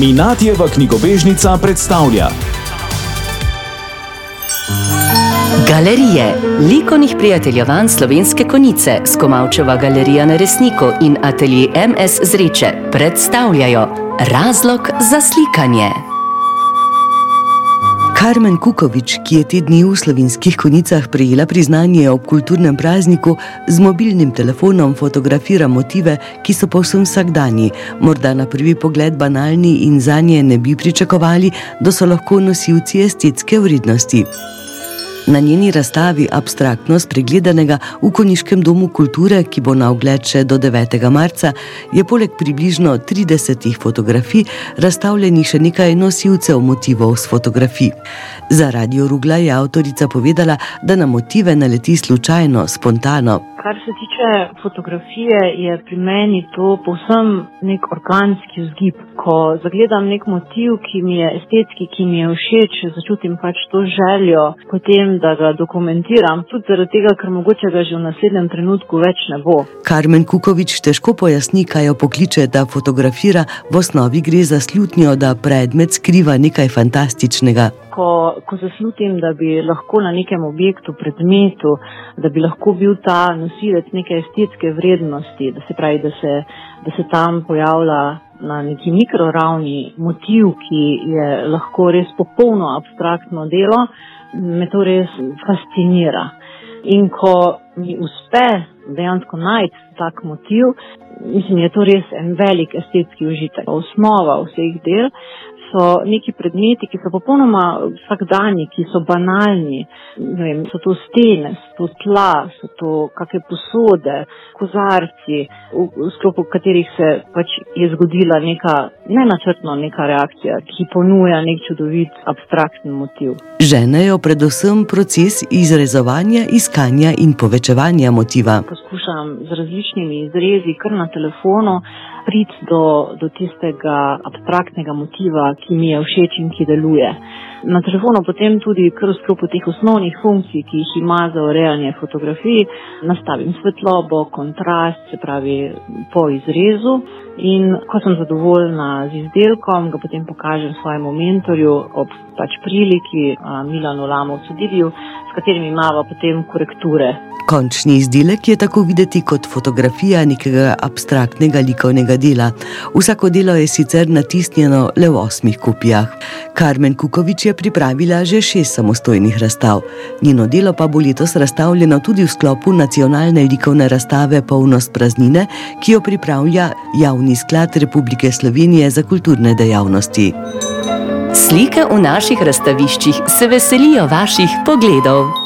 Minatjeva knjigobežnica predstavlja. Galerije, likovnih prijateljevanj slovenske konice, Skomalčeva galerija na resniku in atelje MS Zreče predstavljajo razlog za slikanje. Karmen Kukovič, ki je te dni v slovenskih konicah prejela priznanje ob kulturnem prazniku, z mobilnim telefonom fotografira motive, ki so povsem vsakdanji, morda na prvi pogled banalni in za nje ne bi pričakovali, da so lahko nosilci estetske vrednosti. Na njeni razstavi Abstraktnost pregledanega v Koniškem domu kulture, ki bo na ogled še do 9. marca, je poleg približno 30 fotografij razstavljenih še nekaj nosilcev motivov s fotografij. Za Radio Rugla je avtorica povedala, da na motive naleti slučajno, spontano. Kar se tiče fotografije, je pri meni to povsem nek organski vzgib. Ko zagledam nek motiv, ki mi je estetski, ki mi je všeč, začutim pač to željo potem, da ga dokumentiram, tudi zaradi tega, ker mogoče ga že v naslednjem trenutku več ne bo. Karmen Kukovič težko pojasni, kaj jo pokliče, da fotografira, v osnovi gre za slutnjo, da predmet skriva nekaj fantastičnega ko, ko zaslutim, da bi lahko na nekem objektu, predmetu, da bi lahko bil ta nosilec neke estetske vrednosti, da se pravi, da se, da se tam pojavlja na neki mikroravni motiv, ki je lahko res popolno abstraktno delo, me to res fascinira. In ko mi uspe dejansko najti tak motiv, mislim, je to res en velik estetski užitek. Osnova vseh del so neki predmeti, ki so popolnoma vsakdanji, ki so banalni. Vem, so to stene, so to tla, so to kakšne posode, kozarci, v, v sklopu katerih se pač je zgodila neka nenačrtna neka reakcija, ki ponuja nek čudovit abstraktni motiv. Ženejo predvsem proces izrezovanja, iskanja in povečevanja motiva. Poskušam z različnimi izrezi, kar na telefonu priti do, do tistega abstraktnega motiva, ki mi je všeč in ki deluje. Na telefonu potem tudi kar v sklopu teh osnovnih funkcij, ki jih ima za urejanje fotografij, nastavim svetlobo, kontrast, se pravi po izrezu. In ko sem zadovoljna z izdelkom, ga potem pokažem svojemu mentorju ob pač priliki, Milanu Lamovcu Diviju, s katerimi imamo potem korekture Končni izdelek je tako videti kot fotografija nekega abstraktnega likovnega dela. Vsako delo je sicer natisnjeno le v osmih kopijah. Karmen Kukovič je pripravila že šest samostojnih razstav. Njeno delo pa bo letos razstavljeno tudi v sklopu nacionalne likovne razstave Polnost praznine, ki jo pripravlja Javni sklad Republike Slovenije za kulturne dejavnosti. Slike v naših razstaviščih se veselijo vaših pogledov.